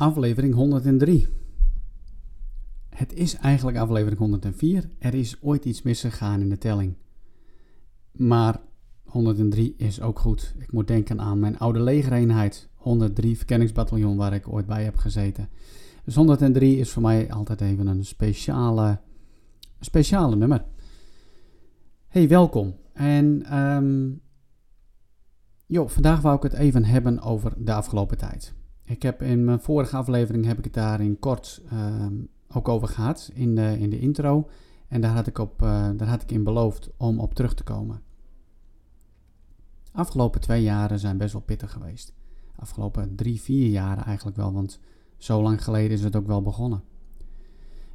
aflevering 103. Het is eigenlijk aflevering 104. Er is ooit iets misgegaan in de telling. Maar 103 is ook goed. Ik moet denken aan mijn oude legereenheid, 103 verkenningsbataljon waar ik ooit bij heb gezeten. Dus 103 is voor mij altijd even een speciale, speciale nummer. Hey, welkom. En um, joh, vandaag wou ik het even hebben over de afgelopen tijd. Ik heb in mijn vorige aflevering heb ik het daar in kort ehm, ook over gehad in de, in de intro. En daar had, ik op, uh, daar had ik in beloofd om op terug te komen. Afgelopen twee jaren zijn best wel pittig geweest. Afgelopen drie, vier jaren eigenlijk wel, want zo lang geleden is het ook wel begonnen.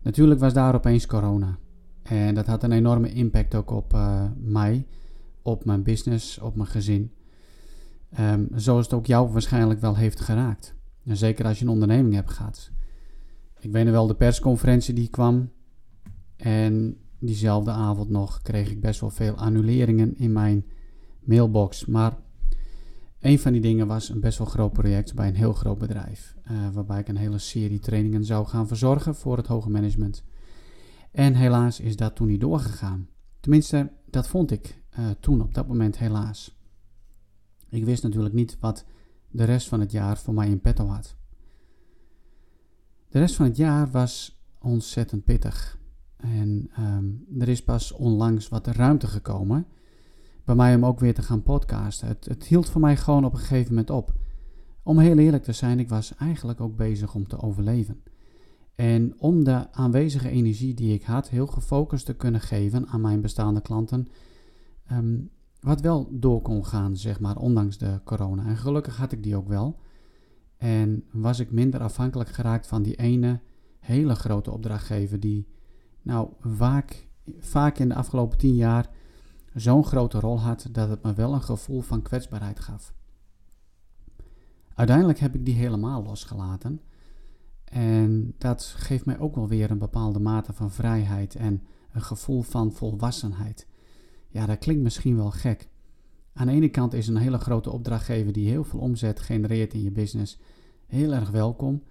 Natuurlijk was daar opeens corona. En dat had een enorme impact ook op uh, mij, op mijn business, op mijn gezin. Um, zoals het ook jou waarschijnlijk wel heeft geraakt. Zeker als je een onderneming hebt gehad. Ik weet nog wel de persconferentie die kwam. En diezelfde avond nog kreeg ik best wel veel annuleringen in mijn mailbox. Maar een van die dingen was een best wel groot project bij een heel groot bedrijf. Uh, waarbij ik een hele serie trainingen zou gaan verzorgen voor het hoge management. En helaas is dat toen niet doorgegaan. Tenminste, dat vond ik uh, toen op dat moment helaas. Ik wist natuurlijk niet wat de rest van het jaar voor mij in petto had. De rest van het jaar was ontzettend pittig. En um, er is pas onlangs wat ruimte gekomen bij mij om ook weer te gaan podcasten. Het, het hield voor mij gewoon op een gegeven moment op. Om heel eerlijk te zijn, ik was eigenlijk ook bezig om te overleven. En om de aanwezige energie die ik had heel gefocust te kunnen geven aan mijn bestaande klanten, um, wat wel door kon gaan, zeg maar, ondanks de corona. En gelukkig had ik die ook wel. En was ik minder afhankelijk geraakt van die ene hele grote opdrachtgever die, nou, vaak, vaak in de afgelopen tien jaar zo'n grote rol had dat het me wel een gevoel van kwetsbaarheid gaf. Uiteindelijk heb ik die helemaal losgelaten. En dat geeft mij ook wel weer een bepaalde mate van vrijheid en een gevoel van volwassenheid. Ja, dat klinkt misschien wel gek. Aan de ene kant is een hele grote opdrachtgever die heel veel omzet genereert in je business heel erg welkom.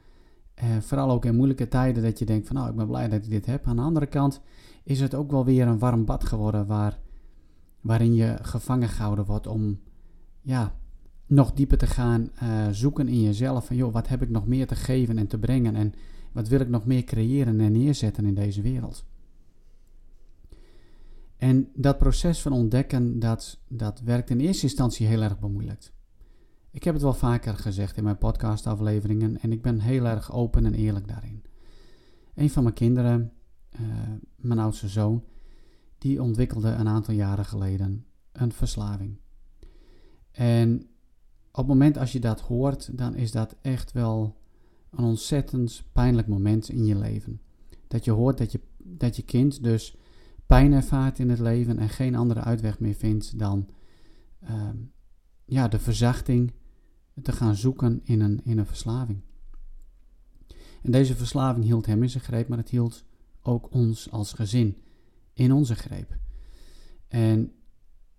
Eh, vooral ook in moeilijke tijden dat je denkt van nou ik ben blij dat ik dit heb. Aan de andere kant is het ook wel weer een warm bad geworden waar, waarin je gevangen gehouden wordt om ja, nog dieper te gaan uh, zoeken in jezelf. Van joh, wat heb ik nog meer te geven en te brengen en wat wil ik nog meer creëren en neerzetten in deze wereld. En dat proces van ontdekken, dat, dat werkt in eerste instantie heel erg bemoeilijkt. Ik heb het wel vaker gezegd in mijn podcastafleveringen en ik ben heel erg open en eerlijk daarin. Een van mijn kinderen, uh, mijn oudste zoon, die ontwikkelde een aantal jaren geleden een verslaving. En op het moment als je dat hoort, dan is dat echt wel een ontzettend pijnlijk moment in je leven. Dat je hoort dat je, dat je kind dus pijn ervaart in het leven en geen andere uitweg meer vindt dan uh, ja, de verzachting te gaan zoeken in een, in een verslaving. En deze verslaving hield hem in zijn greep, maar het hield ook ons als gezin in onze greep. En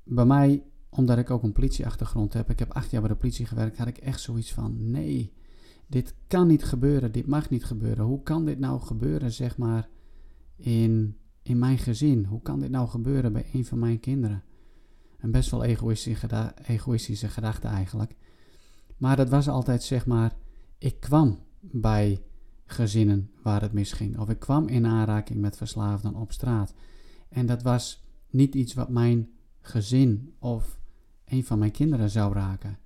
bij mij, omdat ik ook een politieachtergrond heb, ik heb acht jaar bij de politie gewerkt, had ik echt zoiets van: nee, dit kan niet gebeuren, dit mag niet gebeuren. Hoe kan dit nou gebeuren, zeg maar, in in mijn gezin? Hoe kan dit nou gebeuren bij een van mijn kinderen? Een best wel egoïstische, egoïstische gedachte eigenlijk. Maar dat was altijd zeg maar, ik kwam bij gezinnen waar het misging. Of ik kwam in aanraking met verslaafden op straat. En dat was niet iets wat mijn gezin of een van mijn kinderen zou raken.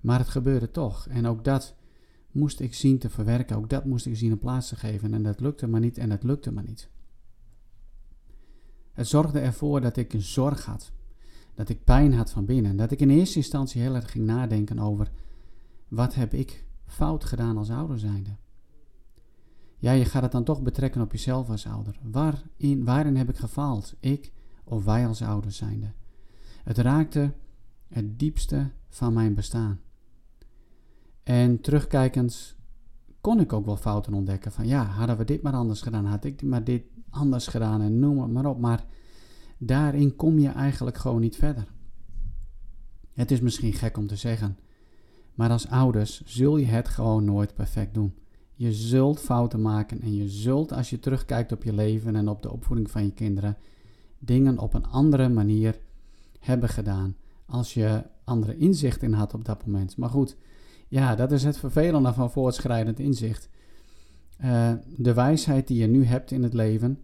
Maar het gebeurde toch. En ook dat moest ik zien te verwerken. Ook dat moest ik zien een plaats te geven. En dat lukte maar niet en dat lukte maar niet. Het zorgde ervoor dat ik een zorg had. Dat ik pijn had van binnen. Dat ik in eerste instantie heel erg ging nadenken over wat heb ik fout gedaan als ouder zijnde. Ja, je gaat het dan toch betrekken op jezelf als ouder. Waarin, waarin heb ik gefaald? Ik of wij als ouders zijnde? Het raakte het diepste van mijn bestaan. En terugkijkend kon ik ook wel fouten ontdekken. Van ja, hadden we dit maar anders gedaan, had ik maar dit anders gedaan en noem het maar op. Maar daarin kom je eigenlijk gewoon niet verder. Het is misschien gek om te zeggen, maar als ouders zul je het gewoon nooit perfect doen. Je zult fouten maken en je zult, als je terugkijkt op je leven en op de opvoeding van je kinderen, dingen op een andere manier hebben gedaan. Als je andere inzicht in had op dat moment. Maar goed, ja, dat is het vervelende van voortschrijdend inzicht. Uh, de wijsheid die je nu hebt in het leven.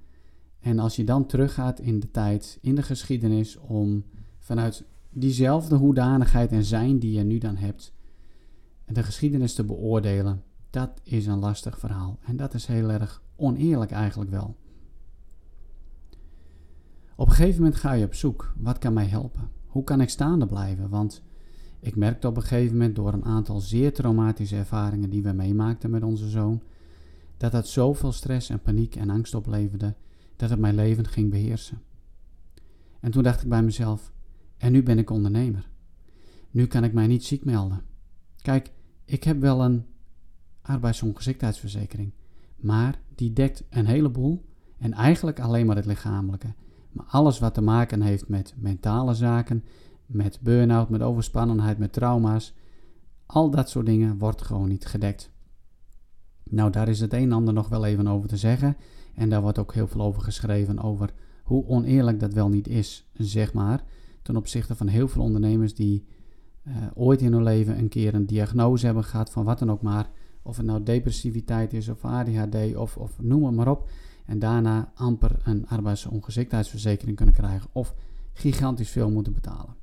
En als je dan teruggaat in de tijd, in de geschiedenis, om vanuit diezelfde hoedanigheid en zijn die je nu dan hebt, de geschiedenis te beoordelen, dat is een lastig verhaal. En dat is heel erg oneerlijk eigenlijk wel. Op een gegeven moment ga je op zoek. Wat kan mij helpen? Hoe kan ik staande blijven? Want ik merkte op een gegeven moment door een aantal zeer traumatische ervaringen die we meemaakten met onze zoon, dat het zoveel stress en paniek en angst opleverde dat het mijn leven ging beheersen. En toen dacht ik bij mezelf: en nu ben ik ondernemer. Nu kan ik mij niet ziek melden. Kijk, ik heb wel een arbeidsongeschiktheidsverzekering, maar die dekt een heleboel en eigenlijk alleen maar het lichamelijke. Maar alles wat te maken heeft met mentale zaken, met burn-out, met overspannenheid, met trauma's, al dat soort dingen wordt gewoon niet gedekt. Nou, daar is het een en ander nog wel even over te zeggen. En daar wordt ook heel veel over geschreven over hoe oneerlijk dat wel niet is, zeg maar. Ten opzichte van heel veel ondernemers die uh, ooit in hun leven een keer een diagnose hebben gehad van wat dan ook maar. Of het nou depressiviteit is of ADHD of, of noem het maar op. En daarna amper een arbeidsongeschiktheidsverzekering kunnen krijgen of gigantisch veel moeten betalen.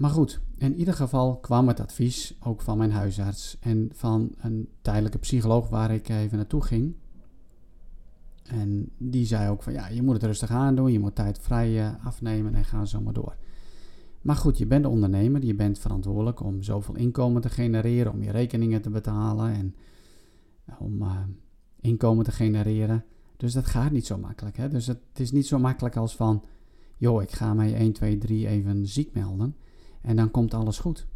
Maar goed, in ieder geval kwam het advies ook van mijn huisarts en van een tijdelijke psycholoog waar ik even naartoe ging. En die zei ook van ja, je moet het rustig aandoen, je moet tijd vrij eh, afnemen en ga zo maar door. Maar goed, je bent ondernemer, je bent verantwoordelijk om zoveel inkomen te genereren, om je rekeningen te betalen en om uh, inkomen te genereren. Dus dat gaat niet zo makkelijk. Hè? Dus het is niet zo makkelijk als van, joh, ik ga mij 1, 2, 3 even ziek melden en dan komt alles goed.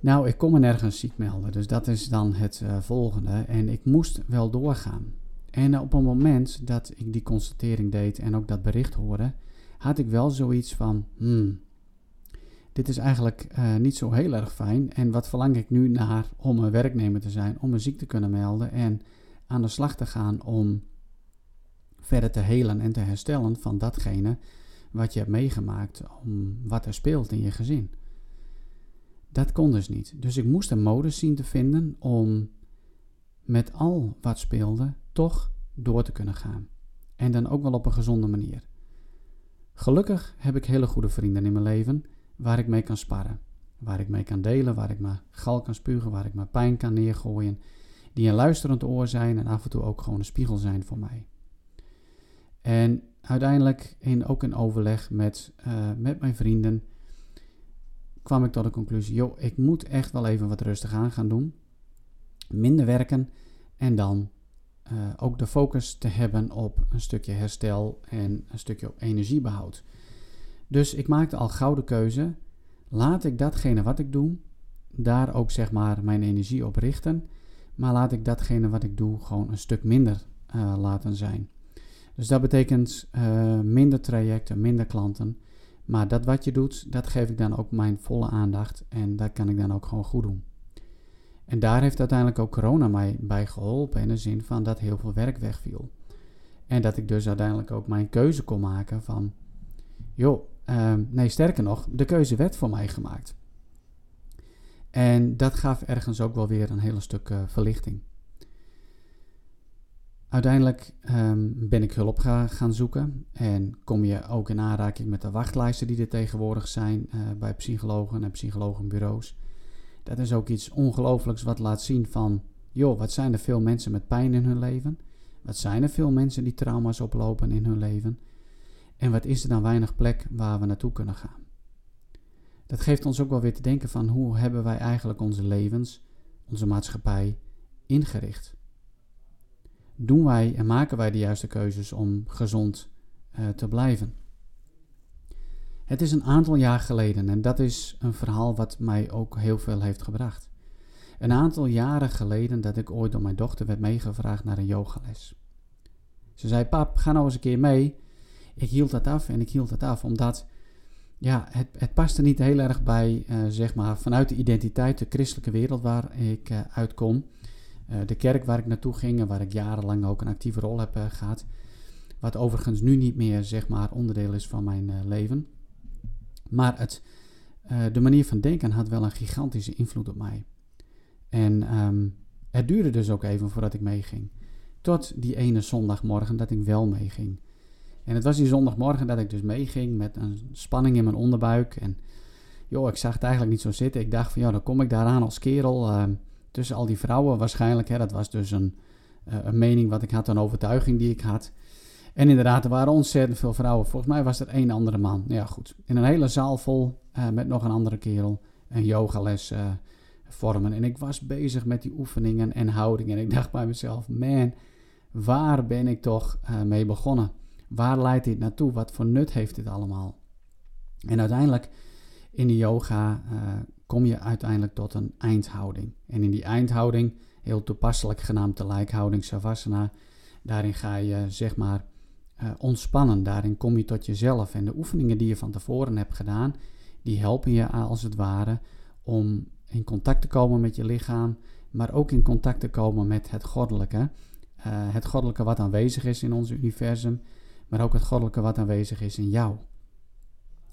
Nou, ik kon me nergens ziek melden, dus dat is dan het uh, volgende. En ik moest wel doorgaan. En op een moment dat ik die constatering deed en ook dat bericht hoorde, had ik wel zoiets van: hmm, dit is eigenlijk uh, niet zo heel erg fijn. En wat verlang ik nu naar om een werknemer te zijn, om me ziek te kunnen melden en aan de slag te gaan om verder te helen en te herstellen van datgene wat je hebt meegemaakt, om wat er speelt in je gezin. Dat kon dus niet. Dus ik moest een modus zien te vinden om met al wat speelde toch door te kunnen gaan. En dan ook wel op een gezonde manier. Gelukkig heb ik hele goede vrienden in mijn leven waar ik mee kan sparren. Waar ik mee kan delen, waar ik mijn gal kan spugen, waar ik mijn pijn kan neergooien. Die een luisterend oor zijn en af en toe ook gewoon een spiegel zijn voor mij. En uiteindelijk, in, ook in overleg met, uh, met mijn vrienden, kwam ik tot de conclusie: joh, ik moet echt wel even wat rustig aan gaan doen. Minder werken en dan uh, ook de focus te hebben op een stukje herstel en een stukje op energiebehoud. Dus ik maakte al gouden keuze. Laat ik datgene wat ik doe, daar ook zeg maar mijn energie op richten. Maar laat ik datgene wat ik doe gewoon een stuk minder uh, laten zijn. Dus dat betekent uh, minder trajecten, minder klanten. Maar dat wat je doet, dat geef ik dan ook mijn volle aandacht. En dat kan ik dan ook gewoon goed doen. En daar heeft uiteindelijk ook corona mij bij geholpen. In de zin van dat heel veel werk wegviel. En dat ik dus uiteindelijk ook mijn keuze kon maken van... joh, uh, nee sterker nog, de keuze werd voor mij gemaakt. En dat gaf ergens ook wel weer een hele stuk uh, verlichting. Uiteindelijk um, ben ik hulp ga, gaan zoeken en kom je ook in aanraking met de wachtlijsten die er tegenwoordig zijn uh, bij psychologen en psychologenbureaus. Dat is ook iets ongelooflijks wat laat zien van, joh, wat zijn er veel mensen met pijn in hun leven? Wat zijn er veel mensen die trauma's oplopen in hun leven? En wat is er dan weinig plek waar we naartoe kunnen gaan? Dat geeft ons ook wel weer te denken van hoe hebben wij eigenlijk onze levens, onze maatschappij ingericht? Doen wij en maken wij de juiste keuzes om gezond uh, te blijven. Het is een aantal jaar geleden en dat is een verhaal wat mij ook heel veel heeft gebracht. Een aantal jaren geleden dat ik ooit door mijn dochter werd meegevraagd naar een yogales. Ze zei: Pap, ga nou eens een keer mee. Ik hield dat af en ik hield dat af omdat ja, het, het paste niet heel erg bij, uh, zeg maar, vanuit de identiteit, de christelijke wereld waar ik uh, uitkom. Uh, de kerk waar ik naartoe ging en waar ik jarenlang ook een actieve rol heb gehad. Wat overigens nu niet meer, zeg maar, onderdeel is van mijn leven. Maar het, de manier van denken had wel een gigantische invloed op mij. En um, het duurde dus ook even voordat ik meeging. Tot die ene zondagmorgen dat ik wel meeging. En het was die zondagmorgen dat ik dus meeging met een spanning in mijn onderbuik. En joh, ik zag het eigenlijk niet zo zitten. Ik dacht van ja, dan kom ik daaraan als kerel. Uh, tussen al die vrouwen waarschijnlijk. Hè, dat was dus een, uh, een mening wat ik had, een overtuiging die ik had. En inderdaad, er waren ontzettend veel vrouwen. Volgens mij was er één andere man. Ja, goed. In een hele zaal vol uh, met nog een andere kerel. Een yogales vormen. En ik was bezig met die oefeningen en houdingen. En ik dacht bij mezelf, man, waar ben ik toch mee begonnen? Waar leidt dit naartoe? Wat voor nut heeft dit allemaal? En uiteindelijk in de yoga kom je uiteindelijk tot een eindhouding. En in die eindhouding, heel toepasselijk genaamd de lijkhouding Savasana, daarin ga je zeg maar uh, ontspannen. Daarin kom je tot jezelf. En de oefeningen die je van tevoren hebt gedaan, die helpen je als het ware om in contact te komen met je lichaam, maar ook in contact te komen met het goddelijke. Uh, het goddelijke wat aanwezig is in ons universum maar ook het goddelijke wat aanwezig is in jou.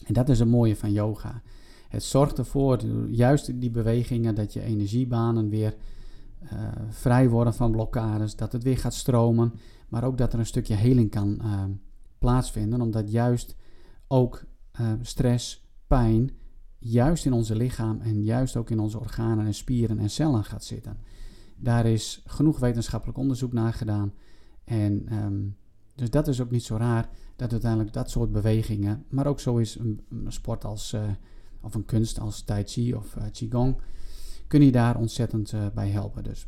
En dat is het mooie van yoga. Het zorgt ervoor, juist die bewegingen, dat je energiebanen weer uh, vrij worden van blokkades, dat het weer gaat stromen, maar ook dat er een stukje heling kan uh, plaatsvinden, omdat juist ook uh, stress, pijn, juist in onze lichaam en juist ook in onze organen en spieren en cellen gaat zitten. Daar is genoeg wetenschappelijk onderzoek naar gedaan. En um, dus dat is ook niet zo raar dat uiteindelijk dat soort bewegingen, maar ook zo is een, een sport als, of een kunst als Tai Chi of uh, Qigong, kun je daar ontzettend uh, bij helpen. Dus.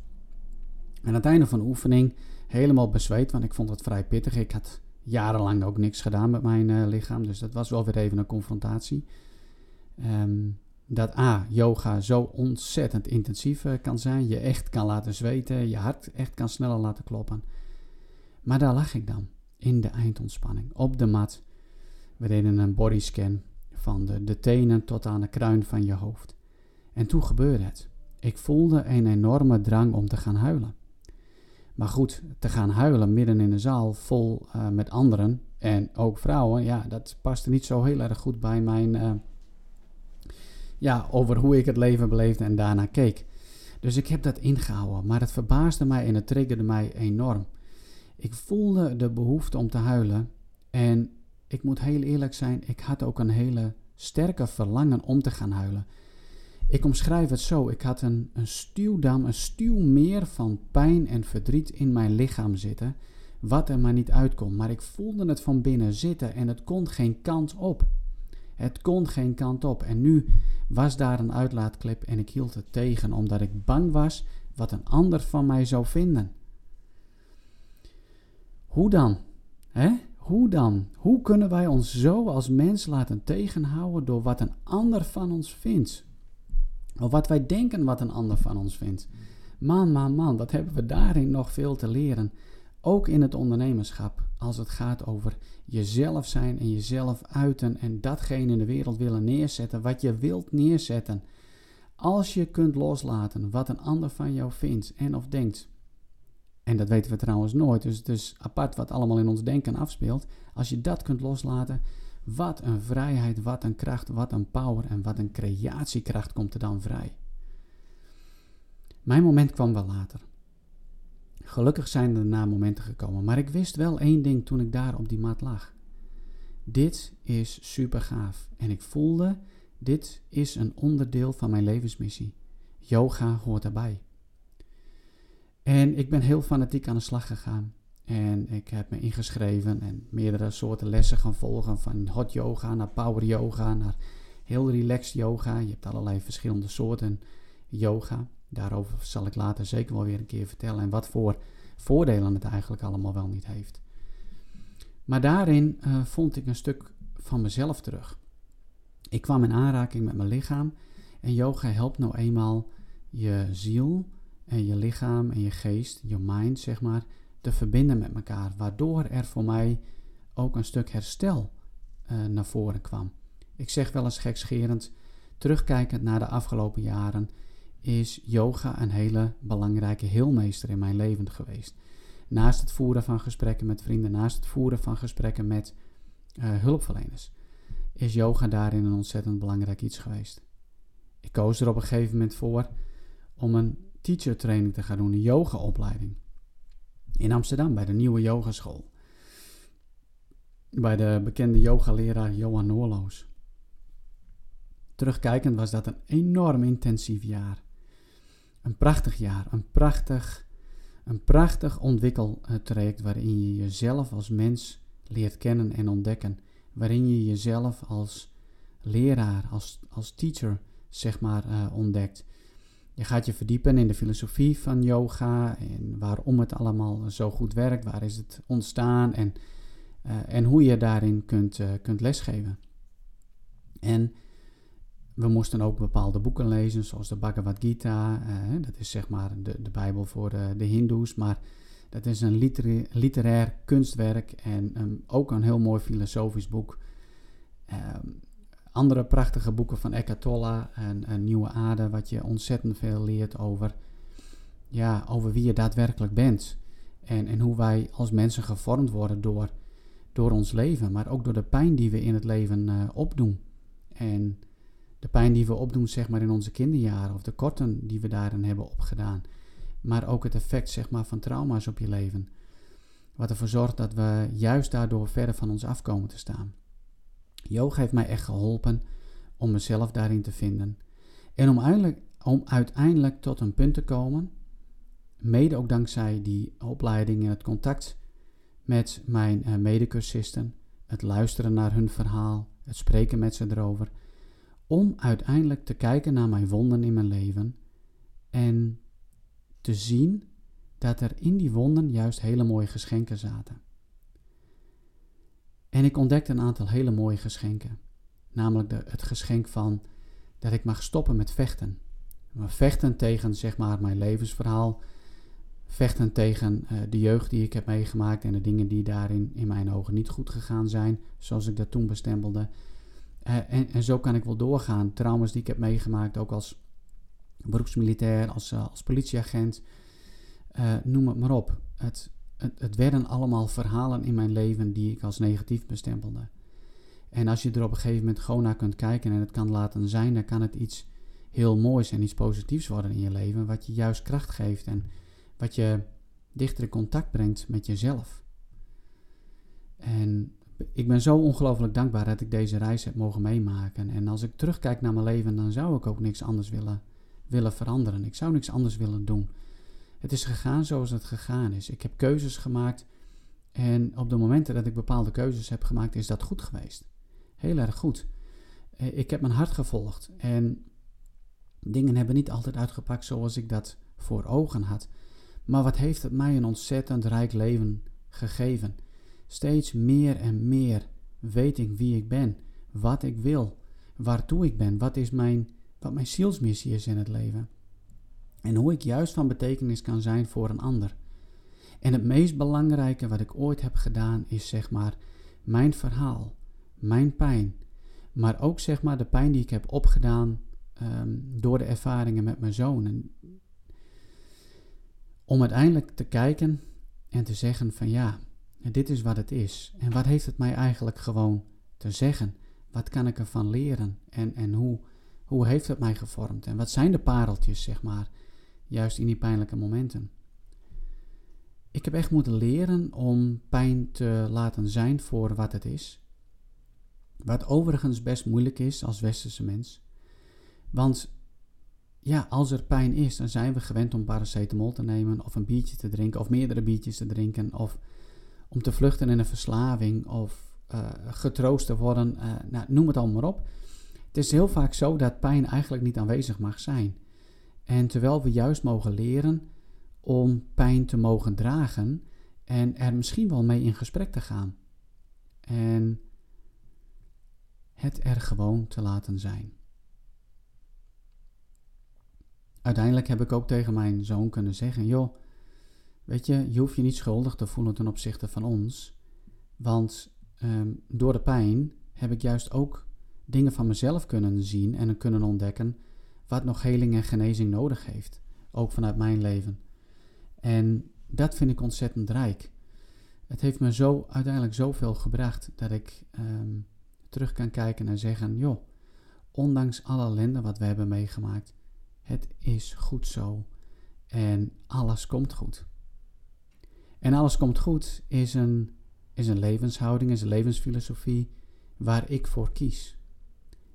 En aan het einde van de oefening helemaal bezweet, want ik vond het vrij pittig. Ik had jarenlang ook niks gedaan met mijn lichaam, dus dat was wel weer even een confrontatie. Um, dat A, yoga zo ontzettend intensief kan zijn, je echt kan laten zweten, je hart echt kan sneller laten kloppen. Maar daar lag ik dan in de eindontspanning. Op de mat. We deden een bodyscan van de, de tenen tot aan de kruin van je hoofd. En toen gebeurde het. Ik voelde een enorme drang om te gaan huilen. Maar goed, te gaan huilen midden in een zaal vol uh, met anderen en ook vrouwen, ja, dat paste niet zo heel erg goed bij mijn, uh, ja, over hoe ik het leven beleefde en daarna keek. Dus ik heb dat ingehouden, maar het verbaasde mij en het triggerde mij enorm. Ik voelde de behoefte om te huilen. En ik moet heel eerlijk zijn, ik had ook een hele sterke verlangen om te gaan huilen. Ik omschrijf het zo: ik had een, een stuwdam, een stuwmeer van pijn en verdriet in mijn lichaam zitten, wat er maar niet uitkomt. Maar ik voelde het van binnen zitten en het kon geen kant op. Het kon geen kant op. En nu was daar een uitlaatklep en ik hield het tegen, omdat ik bang was wat een ander van mij zou vinden. Hoe dan? Hè? Hoe dan? Hoe kunnen wij ons zo als mens laten tegenhouden door wat een ander van ons vindt? Of wat wij denken wat een ander van ons vindt? Man, man, man, wat hebben we daarin nog veel te leren? Ook in het ondernemerschap, als het gaat over jezelf zijn en jezelf uiten en datgene in de wereld willen neerzetten wat je wilt neerzetten. Als je kunt loslaten wat een ander van jou vindt en of denkt, en dat weten we trouwens nooit. Dus het is apart wat allemaal in ons denken afspeelt. Als je dat kunt loslaten, wat een vrijheid, wat een kracht, wat een power en wat een creatiekracht komt er dan vrij. Mijn moment kwam wel later. Gelukkig zijn er daarna momenten gekomen, maar ik wist wel één ding toen ik daar op die mat lag. Dit is super gaaf en ik voelde, dit is een onderdeel van mijn levensmissie. Yoga hoort erbij. En ik ben heel fanatiek aan de slag gegaan. En ik heb me ingeschreven en meerdere soorten lessen gaan volgen. Van hot yoga naar power yoga naar heel relaxed yoga. Je hebt allerlei verschillende soorten yoga. Daarover zal ik later zeker wel weer een keer vertellen. En wat voor voordelen het eigenlijk allemaal wel niet heeft. Maar daarin uh, vond ik een stuk van mezelf terug. Ik kwam in aanraking met mijn lichaam. En yoga helpt nou eenmaal je ziel en je lichaam en je geest, je mind zeg maar, te verbinden met elkaar. Waardoor er voor mij ook een stuk herstel uh, naar voren kwam. Ik zeg wel eens gekscherend, terugkijkend naar de afgelopen jaren, is yoga een hele belangrijke heelmeester in mijn leven geweest. Naast het voeren van gesprekken met vrienden, naast het voeren van gesprekken met uh, hulpverleners, is yoga daarin een ontzettend belangrijk iets geweest. Ik koos er op een gegeven moment voor om een teacher training te gaan doen, een yogaopleiding. In Amsterdam bij de nieuwe yogaschool. Bij de bekende yogaleraar Johan Noorloos. Terugkijkend was dat een enorm intensief jaar. Een prachtig jaar, een prachtig, een prachtig ontwikkeltraject waarin je jezelf als mens leert kennen en ontdekken. Waarin je jezelf als leraar, als, als teacher, zeg maar, uh, ontdekt. Je gaat je verdiepen in de filosofie van yoga en waarom het allemaal zo goed werkt, waar is het ontstaan en, uh, en hoe je daarin kunt, uh, kunt lesgeven. En we moesten ook bepaalde boeken lezen, zoals de Bhagavad Gita. Uh, dat is zeg maar de, de Bijbel voor de, de Hindoes, maar dat is een literair, kunstwerk en um, ook een heel mooi filosofisch boek. Um, andere prachtige boeken van Eckhart en, en Nieuwe Aarde, wat je ontzettend veel leert over, ja, over wie je daadwerkelijk bent. En, en hoe wij als mensen gevormd worden door, door ons leven, maar ook door de pijn die we in het leven uh, opdoen. En de pijn die we opdoen, zeg maar, in onze kinderjaren, of de korten die we daarin hebben opgedaan. Maar ook het effect, zeg maar, van trauma's op je leven. Wat ervoor zorgt dat we juist daardoor verder van ons afkomen te staan. Yoga heeft mij echt geholpen om mezelf daarin te vinden. En om, uiteindelijk, om uiteindelijk tot een punt te komen, mede ook dankzij die opleiding en het contact met mijn uh, medecursisten, het luisteren naar hun verhaal, het spreken met ze erover, om uiteindelijk te kijken naar mijn wonden in mijn leven en te zien dat er in die wonden juist hele mooie geschenken zaten. En ik ontdekte een aantal hele mooie geschenken. Namelijk de, het geschenk van dat ik mag stoppen met vechten. Maar vechten tegen zeg maar mijn levensverhaal. Vechten tegen uh, de jeugd die ik heb meegemaakt en de dingen die daarin in mijn ogen niet goed gegaan zijn, zoals ik dat toen bestempelde. Uh, en, zo kan ik wel doorgaan. Trauma's die ik heb meegemaakt, ook als beroepsmilitair, als, uh, als politieagent, noem het maar op. Het, het, het werden allemaal verhalen in mijn leven die ik als negatief bestempelde. En als je er op een gegeven moment gewoon naar kunt kijken en het kan laten zijn, dan kan het iets heel moois en iets positiefs worden in je leven, wat je juist kracht geeft en wat je dichter in contact brengt met jezelf. En ik ben zo ongelooflijk dankbaar dat ik deze reis heb mogen meemaken. En als ik terugkijk naar mijn leven, dan zou ik ook niks anders willen, willen veranderen. Ik zou niks anders willen doen. Het is gegaan zoals het gegaan is. Ik heb keuzes gemaakt en op de momenten dat ik bepaalde keuzes heb gemaakt, is dat goed geweest. Heel erg goed. Eh, ik heb mijn hart gevolgd en dingen hebben niet altijd uitgepakt zoals ik dat voor ogen had. Maar wat heeft het mij een ontzettend rijk leven gegeven? Steeds meer en meer weet ik wie ik ben, wat ik wil, waartoe ik ben, wat, is mijn, wat mijn zielsmissie is in het leven. En hoe ik juist van betekenis kan zijn voor een ander. En het meest belangrijke wat ik ooit heb gedaan is zeg maar mijn verhaal, mijn pijn. Maar ook zeg maar de pijn die ik heb opgedaan um, door de ervaringen met mijn zoon. En om uiteindelijk te kijken en te zeggen van ja, dit is wat het is. En wat heeft het mij eigenlijk gewoon te zeggen? Wat kan ik ervan leren? En, en hoe, hoe heeft het mij gevormd? En wat zijn de pareltjes, zeg maar, juist in die pijnlijke momenten. Ik heb echt moeten leren om pijn te laten zijn voor wat het is. Wat overigens best moeilijk is als westerse mens. Want ja, als er pijn is, dan zijn we gewend om paracetamol te nemen of een biertje te drinken of meerdere biertjes te drinken of om te vluchten in een verslaving of uh, getroost te worden. Uh, nou, noem het allemaal maar op. Het is heel vaak zo dat pijn eigenlijk niet aanwezig mag zijn. En terwijl we juist mogen leren om pijn te mogen dragen en er misschien wel mee in gesprek te gaan. En het er gewoon te laten zijn. Uiteindelijk heb ik ook tegen mijn zoon kunnen zeggen: joh, weet je, je hoeft je niet schuldig te voelen ten opzichte van ons. Want um, door de pijn heb ik juist ook dingen van mezelf kunnen zien en kunnen ontdekken wat nog heling en genezing nodig heeft. Ook vanuit mijn leven. En dat vind ik ontzettend rijk. Het heeft me zo uiteindelijk zoveel gebracht dat ik ehm, terug kan kijken en zeggen: joh, ondanks alle ellende wat we hebben meegemaakt, het is goed zo. En alles komt goed. En alles komt goed is een, is een levenshouding, is een levensfilosofie waar ik voor kies.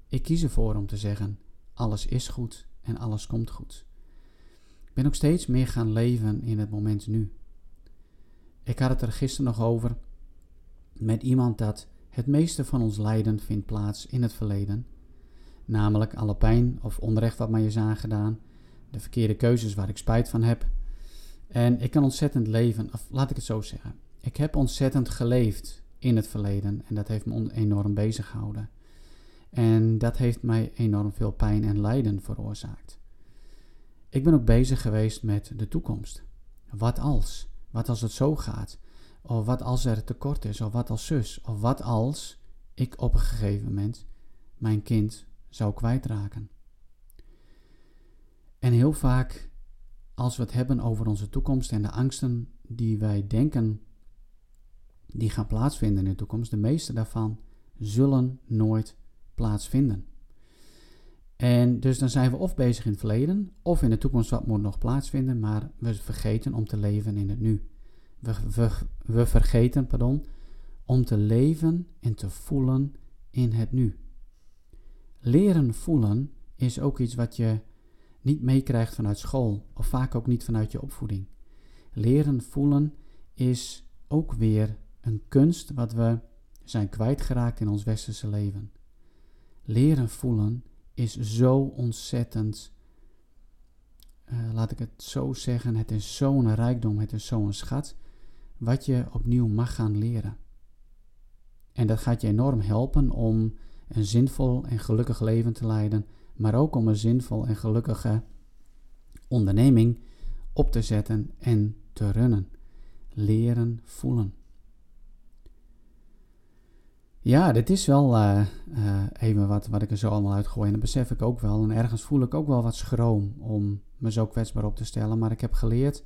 Ik kies ervoor om te zeggen: alles is goed en alles komt goed. Ik ben ook steeds meer gaan leven in het moment nu. Ik had het er gisteren nog over met iemand dat het meeste van ons lijden vindt plaats in het verleden. Namelijk alle pijn of onrecht wat mij is aangedaan, de verkeerde keuzes waar ik spijt van heb. En ik kan ontzettend leven, of laat ik het zo zeggen. Ik heb ontzettend geleefd in het verleden en dat heeft me enorm bezig gehouden. En dat heeft mij enorm veel pijn en lijden veroorzaakt. Ik ben ook bezig geweest met de toekomst. Wat als? Wat als het zo gaat? Of wat als er tekort is? Of wat als zus? Of wat als ik op een gegeven moment mijn kind zou kwijtraken? En heel vaak, als we het hebben over onze toekomst en de angsten die wij denken die gaan plaatsvinden in de toekomst, de meeste daarvan zullen nooit plaatsvinden. En dus dan zijn we of bezig in het verleden, of in de toekomst wat moet nog plaatsvinden, maar we vergeten om te leven in het nu. We, we, we vergeten, pardon, om te leven en te voelen in het nu. Leren voelen is ook iets wat je niet meekrijgt vanuit school, of vaak ook niet vanuit je opvoeding. Leren voelen is ook weer een kunst wat we zijn kwijtgeraakt in ons westerse leven. Leren voelen is zo ontzettend, uh, laat ik het zo zeggen, het is zo'n rijkdom, het is zo'n schat, wat je opnieuw mag gaan leren. En dat gaat je enorm helpen om een zinvol en gelukkig leven te leiden, maar ook om een zinvol en gelukkige onderneming op te zetten en te runnen. Leren voelen. Ja, dit is wel uh, uh, even wat, wat ik er zo allemaal uitgooi. En dat besef ik ook wel. En ergens voel ik ook wel wat schroom om me zo kwetsbaar op te stellen. Maar ik heb geleerd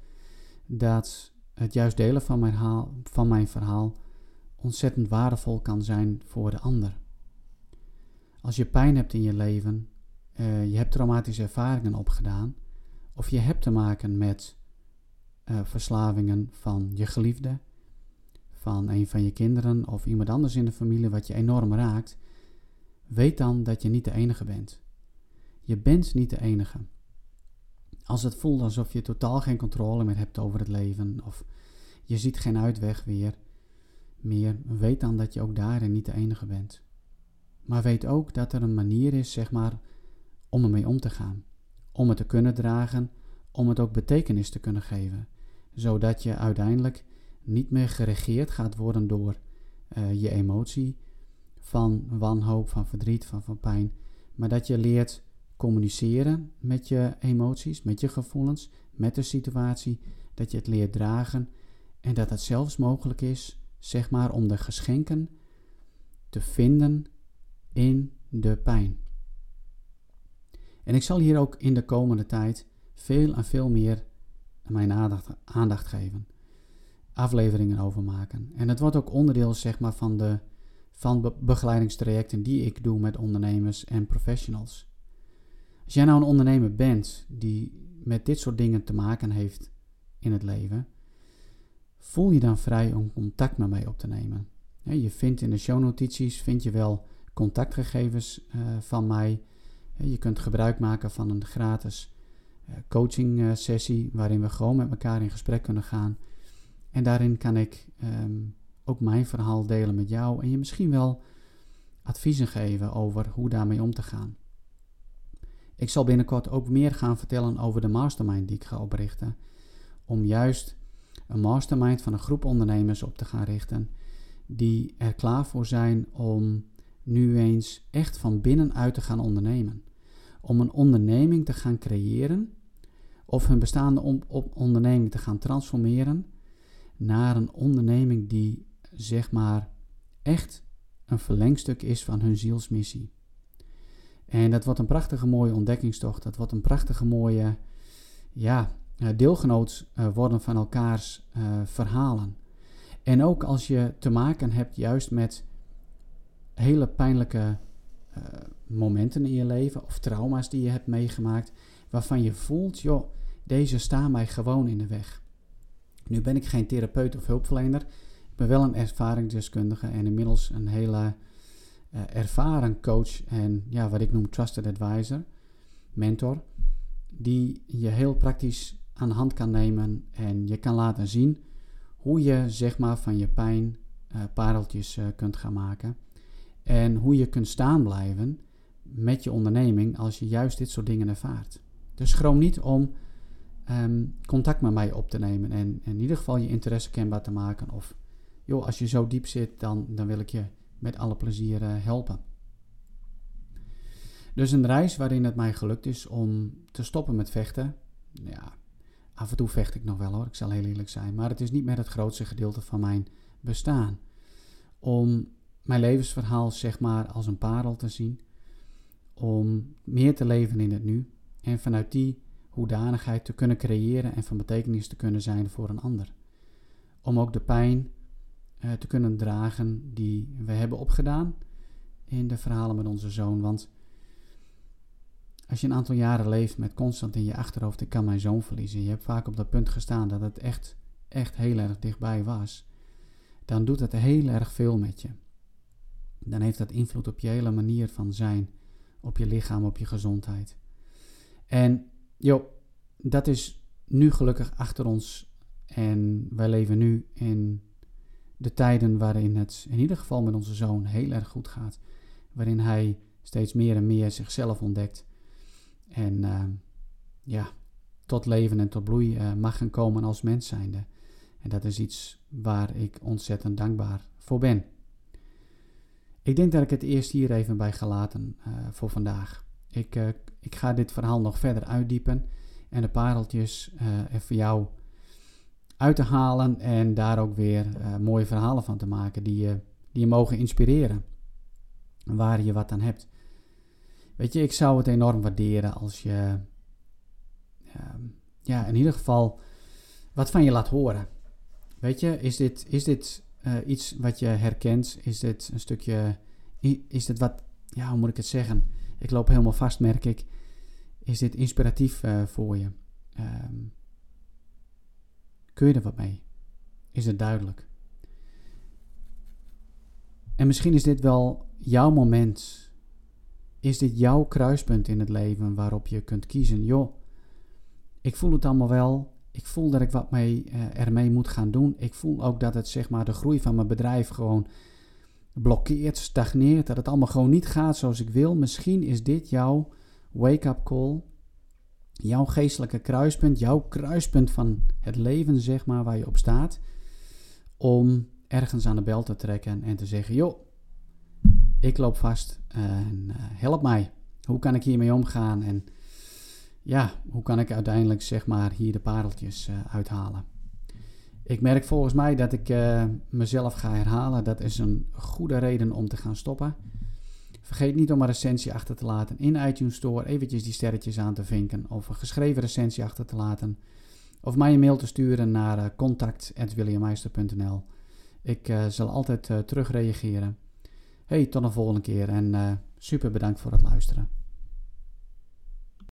dat het juist delen van mijn, van mijn verhaal ontzettend waardevol kan zijn voor de ander. Als je pijn hebt in je leven, uh, je hebt traumatische ervaringen opgedaan, of je hebt te maken met verslavingen van je geliefde, van een van je kinderen of iemand anders in de familie wat je enorm raakt, weet dan dat je niet de enige bent. Je bent niet de enige. Als het voelt alsof je totaal geen controle meer hebt over het leven of je ziet geen uitweg weer meer, weet dan dat je ook daarin niet de enige bent. Maar weet ook dat er een manier is, zeg maar, om ermee om te gaan. Om het te kunnen dragen, om het ook betekenis te kunnen geven. Zodat je uiteindelijk niet meer geregeerd gaat worden door uh, je emotie van wanhoop, van verdriet, van, van pijn. Maar dat je leert communiceren met je emoties, met je gevoelens, met de situatie. Dat je het leert dragen en dat het zelfs mogelijk is, zeg maar, om de geschenken te vinden in de pijn. En ik zal hier ook in de komende tijd veel en veel meer mijn aandacht, aandacht geven afleveringen over maken. En het wordt ook onderdeel zeg maar, van de van begeleidingstrajecten die ik doe met ondernemers en professionals. Als jij nou een ondernemer bent die met dit soort dingen te maken heeft in het leven, voel je dan vrij om contact met mij op te nemen. Je vindt in de shownotities vind je wel contactgegevens uh, van mij. Je kunt gebruik maken van een gratis uh, coaching uh, sessie waarin we gewoon met elkaar in gesprek kunnen gaan en daarin kan ik ehm, ook mijn verhaal delen met jou en je misschien wel adviezen geven over hoe daarmee om te gaan. Ik zal binnenkort ook meer gaan vertellen over de mastermind die ik ga oprichten. Om juist een mastermind van een groep ondernemers op te gaan richten. Die er klaar voor zijn om nu eens echt van binnenuit te gaan ondernemen. Om een onderneming te gaan creëren. Of hun bestaande onderneming te gaan transformeren naar een onderneming die zeg maar echt een verlengstuk is van hun zielsmissie. En dat wordt een prachtige mooie ontdekkingstocht. Dat wordt een prachtige mooie ja, deelgenoot worden van elkaars verhalen. En ook als je te maken hebt juist met hele pijnlijke momenten in je leven of trauma's die je hebt meegemaakt, waarvan je voelt, joh, deze staan mij gewoon in de weg. Nu ben ik geen therapeut of hulpverlener, ik ben wel een ervaringsdeskundige en inmiddels een hele uh, ervaren coach en ja, wat ik noem trusted advisor, mentor, die je heel praktisch aan de hand kan nemen en je kan laten zien hoe je zeg maar van je pijn uh, pareltjes uh, kunt gaan maken. En hoe je kunt staan blijven met je onderneming als je juist dit soort dingen ervaart. Dus schroom niet om um, contact met mij op te nemen en, in ieder geval je interesse kenbaar te maken. Of joh, als je zo diep zit, dan, dan wil ik je met alle plezier uh, helpen. Dus een reis waarin het mij gelukt is om te stoppen met vechten. Ja, af en toe vecht ik nog wel hoor, ik zal heel eerlijk zijn. Maar het is niet meer het grootste gedeelte van mijn bestaan. Om mijn levensverhaal zeg maar als een parel te zien. Om meer te leven in het nu. En vanuit die hoedanigheid te kunnen creëren en van betekenis te kunnen zijn voor een ander. Om ook de pijn uh, te kunnen dragen die we hebben opgedaan in de verhalen met onze zoon. Want als je een aantal jaren leeft met constant in je achterhoofd, ik kan mijn zoon verliezen. Je hebt vaak op dat punt gestaan dat het echt, echt heel erg dichtbij was. Dan doet het heel erg veel met je dan heeft dat invloed op je hele manier van zijn, op je lichaam, op je gezondheid. En joh, dat is nu gelukkig achter ons en wij leven nu in de tijden waarin het in ieder geval met onze zoon heel erg goed gaat. Waarin hij steeds meer en meer zichzelf ontdekt. En uh, ja, tot leven en tot bloei uh, mag gaan komen als mens zijnde. En dat is iets waar ik ontzettend dankbaar voor ben. Ik denk dat ik het eerst hier even bij gelaten uh, voor vandaag. Ik, uh, ik ga dit verhaal nog verder uitdiepen en de pareltjes uh, er voor jou uit te halen en daar ook weer mooie verhalen van te maken die je, die je mogen inspireren. Waar je wat aan hebt. Weet je, ik zou het enorm waarderen als je ehm, ja, in ieder geval wat van je laat horen. Weet je, is dit, is dit uh, iets wat je herkent? Is dit een stukje, is dit wat, ja, hoe moet ik het zeggen? Ik loop helemaal vast, merk ik. Is dit inspiratief uh, voor je? Um, kun je er wat mee? Is het duidelijk? En misschien is dit wel jouw moment. Is dit jouw kruispunt in het leven waarop je kunt kiezen? Joh, ik voel het allemaal wel. Ik voel dat ik wat mee, uh, ermee moet gaan doen. Ik voel ook dat het zeg maar de groei van mijn bedrijf gewoon blokkeert, stagneert. Dat het allemaal gewoon niet gaat zoals ik wil. Misschien is dit jouw wake-up call. Jouw geestelijke kruispunt. Jouw kruispunt van het leven, zeg maar, waar je op staat. Om ergens aan de bel te trekken en te zeggen: joh, ik loop vast en uh, help mij. Hoe kan ik hiermee omgaan? En ja, hoe kan ik uiteindelijk zeg maar hier de pareltjes uh, uithalen? Ik merk volgens mij dat ik uh, mezelf ga herhalen. Dat is een goede reden om te gaan stoppen. Vergeet niet om een recensie achter te laten in iTunes Store. Eventjes die sterretjes aan te vinken. Of een geschreven recensie achter te laten. Of mij een mail te sturen naar uh, contact.williammeister.nl Ik uh, zal altijd terugreageren. Hey, tot een volgende keer en super bedankt voor het luisteren.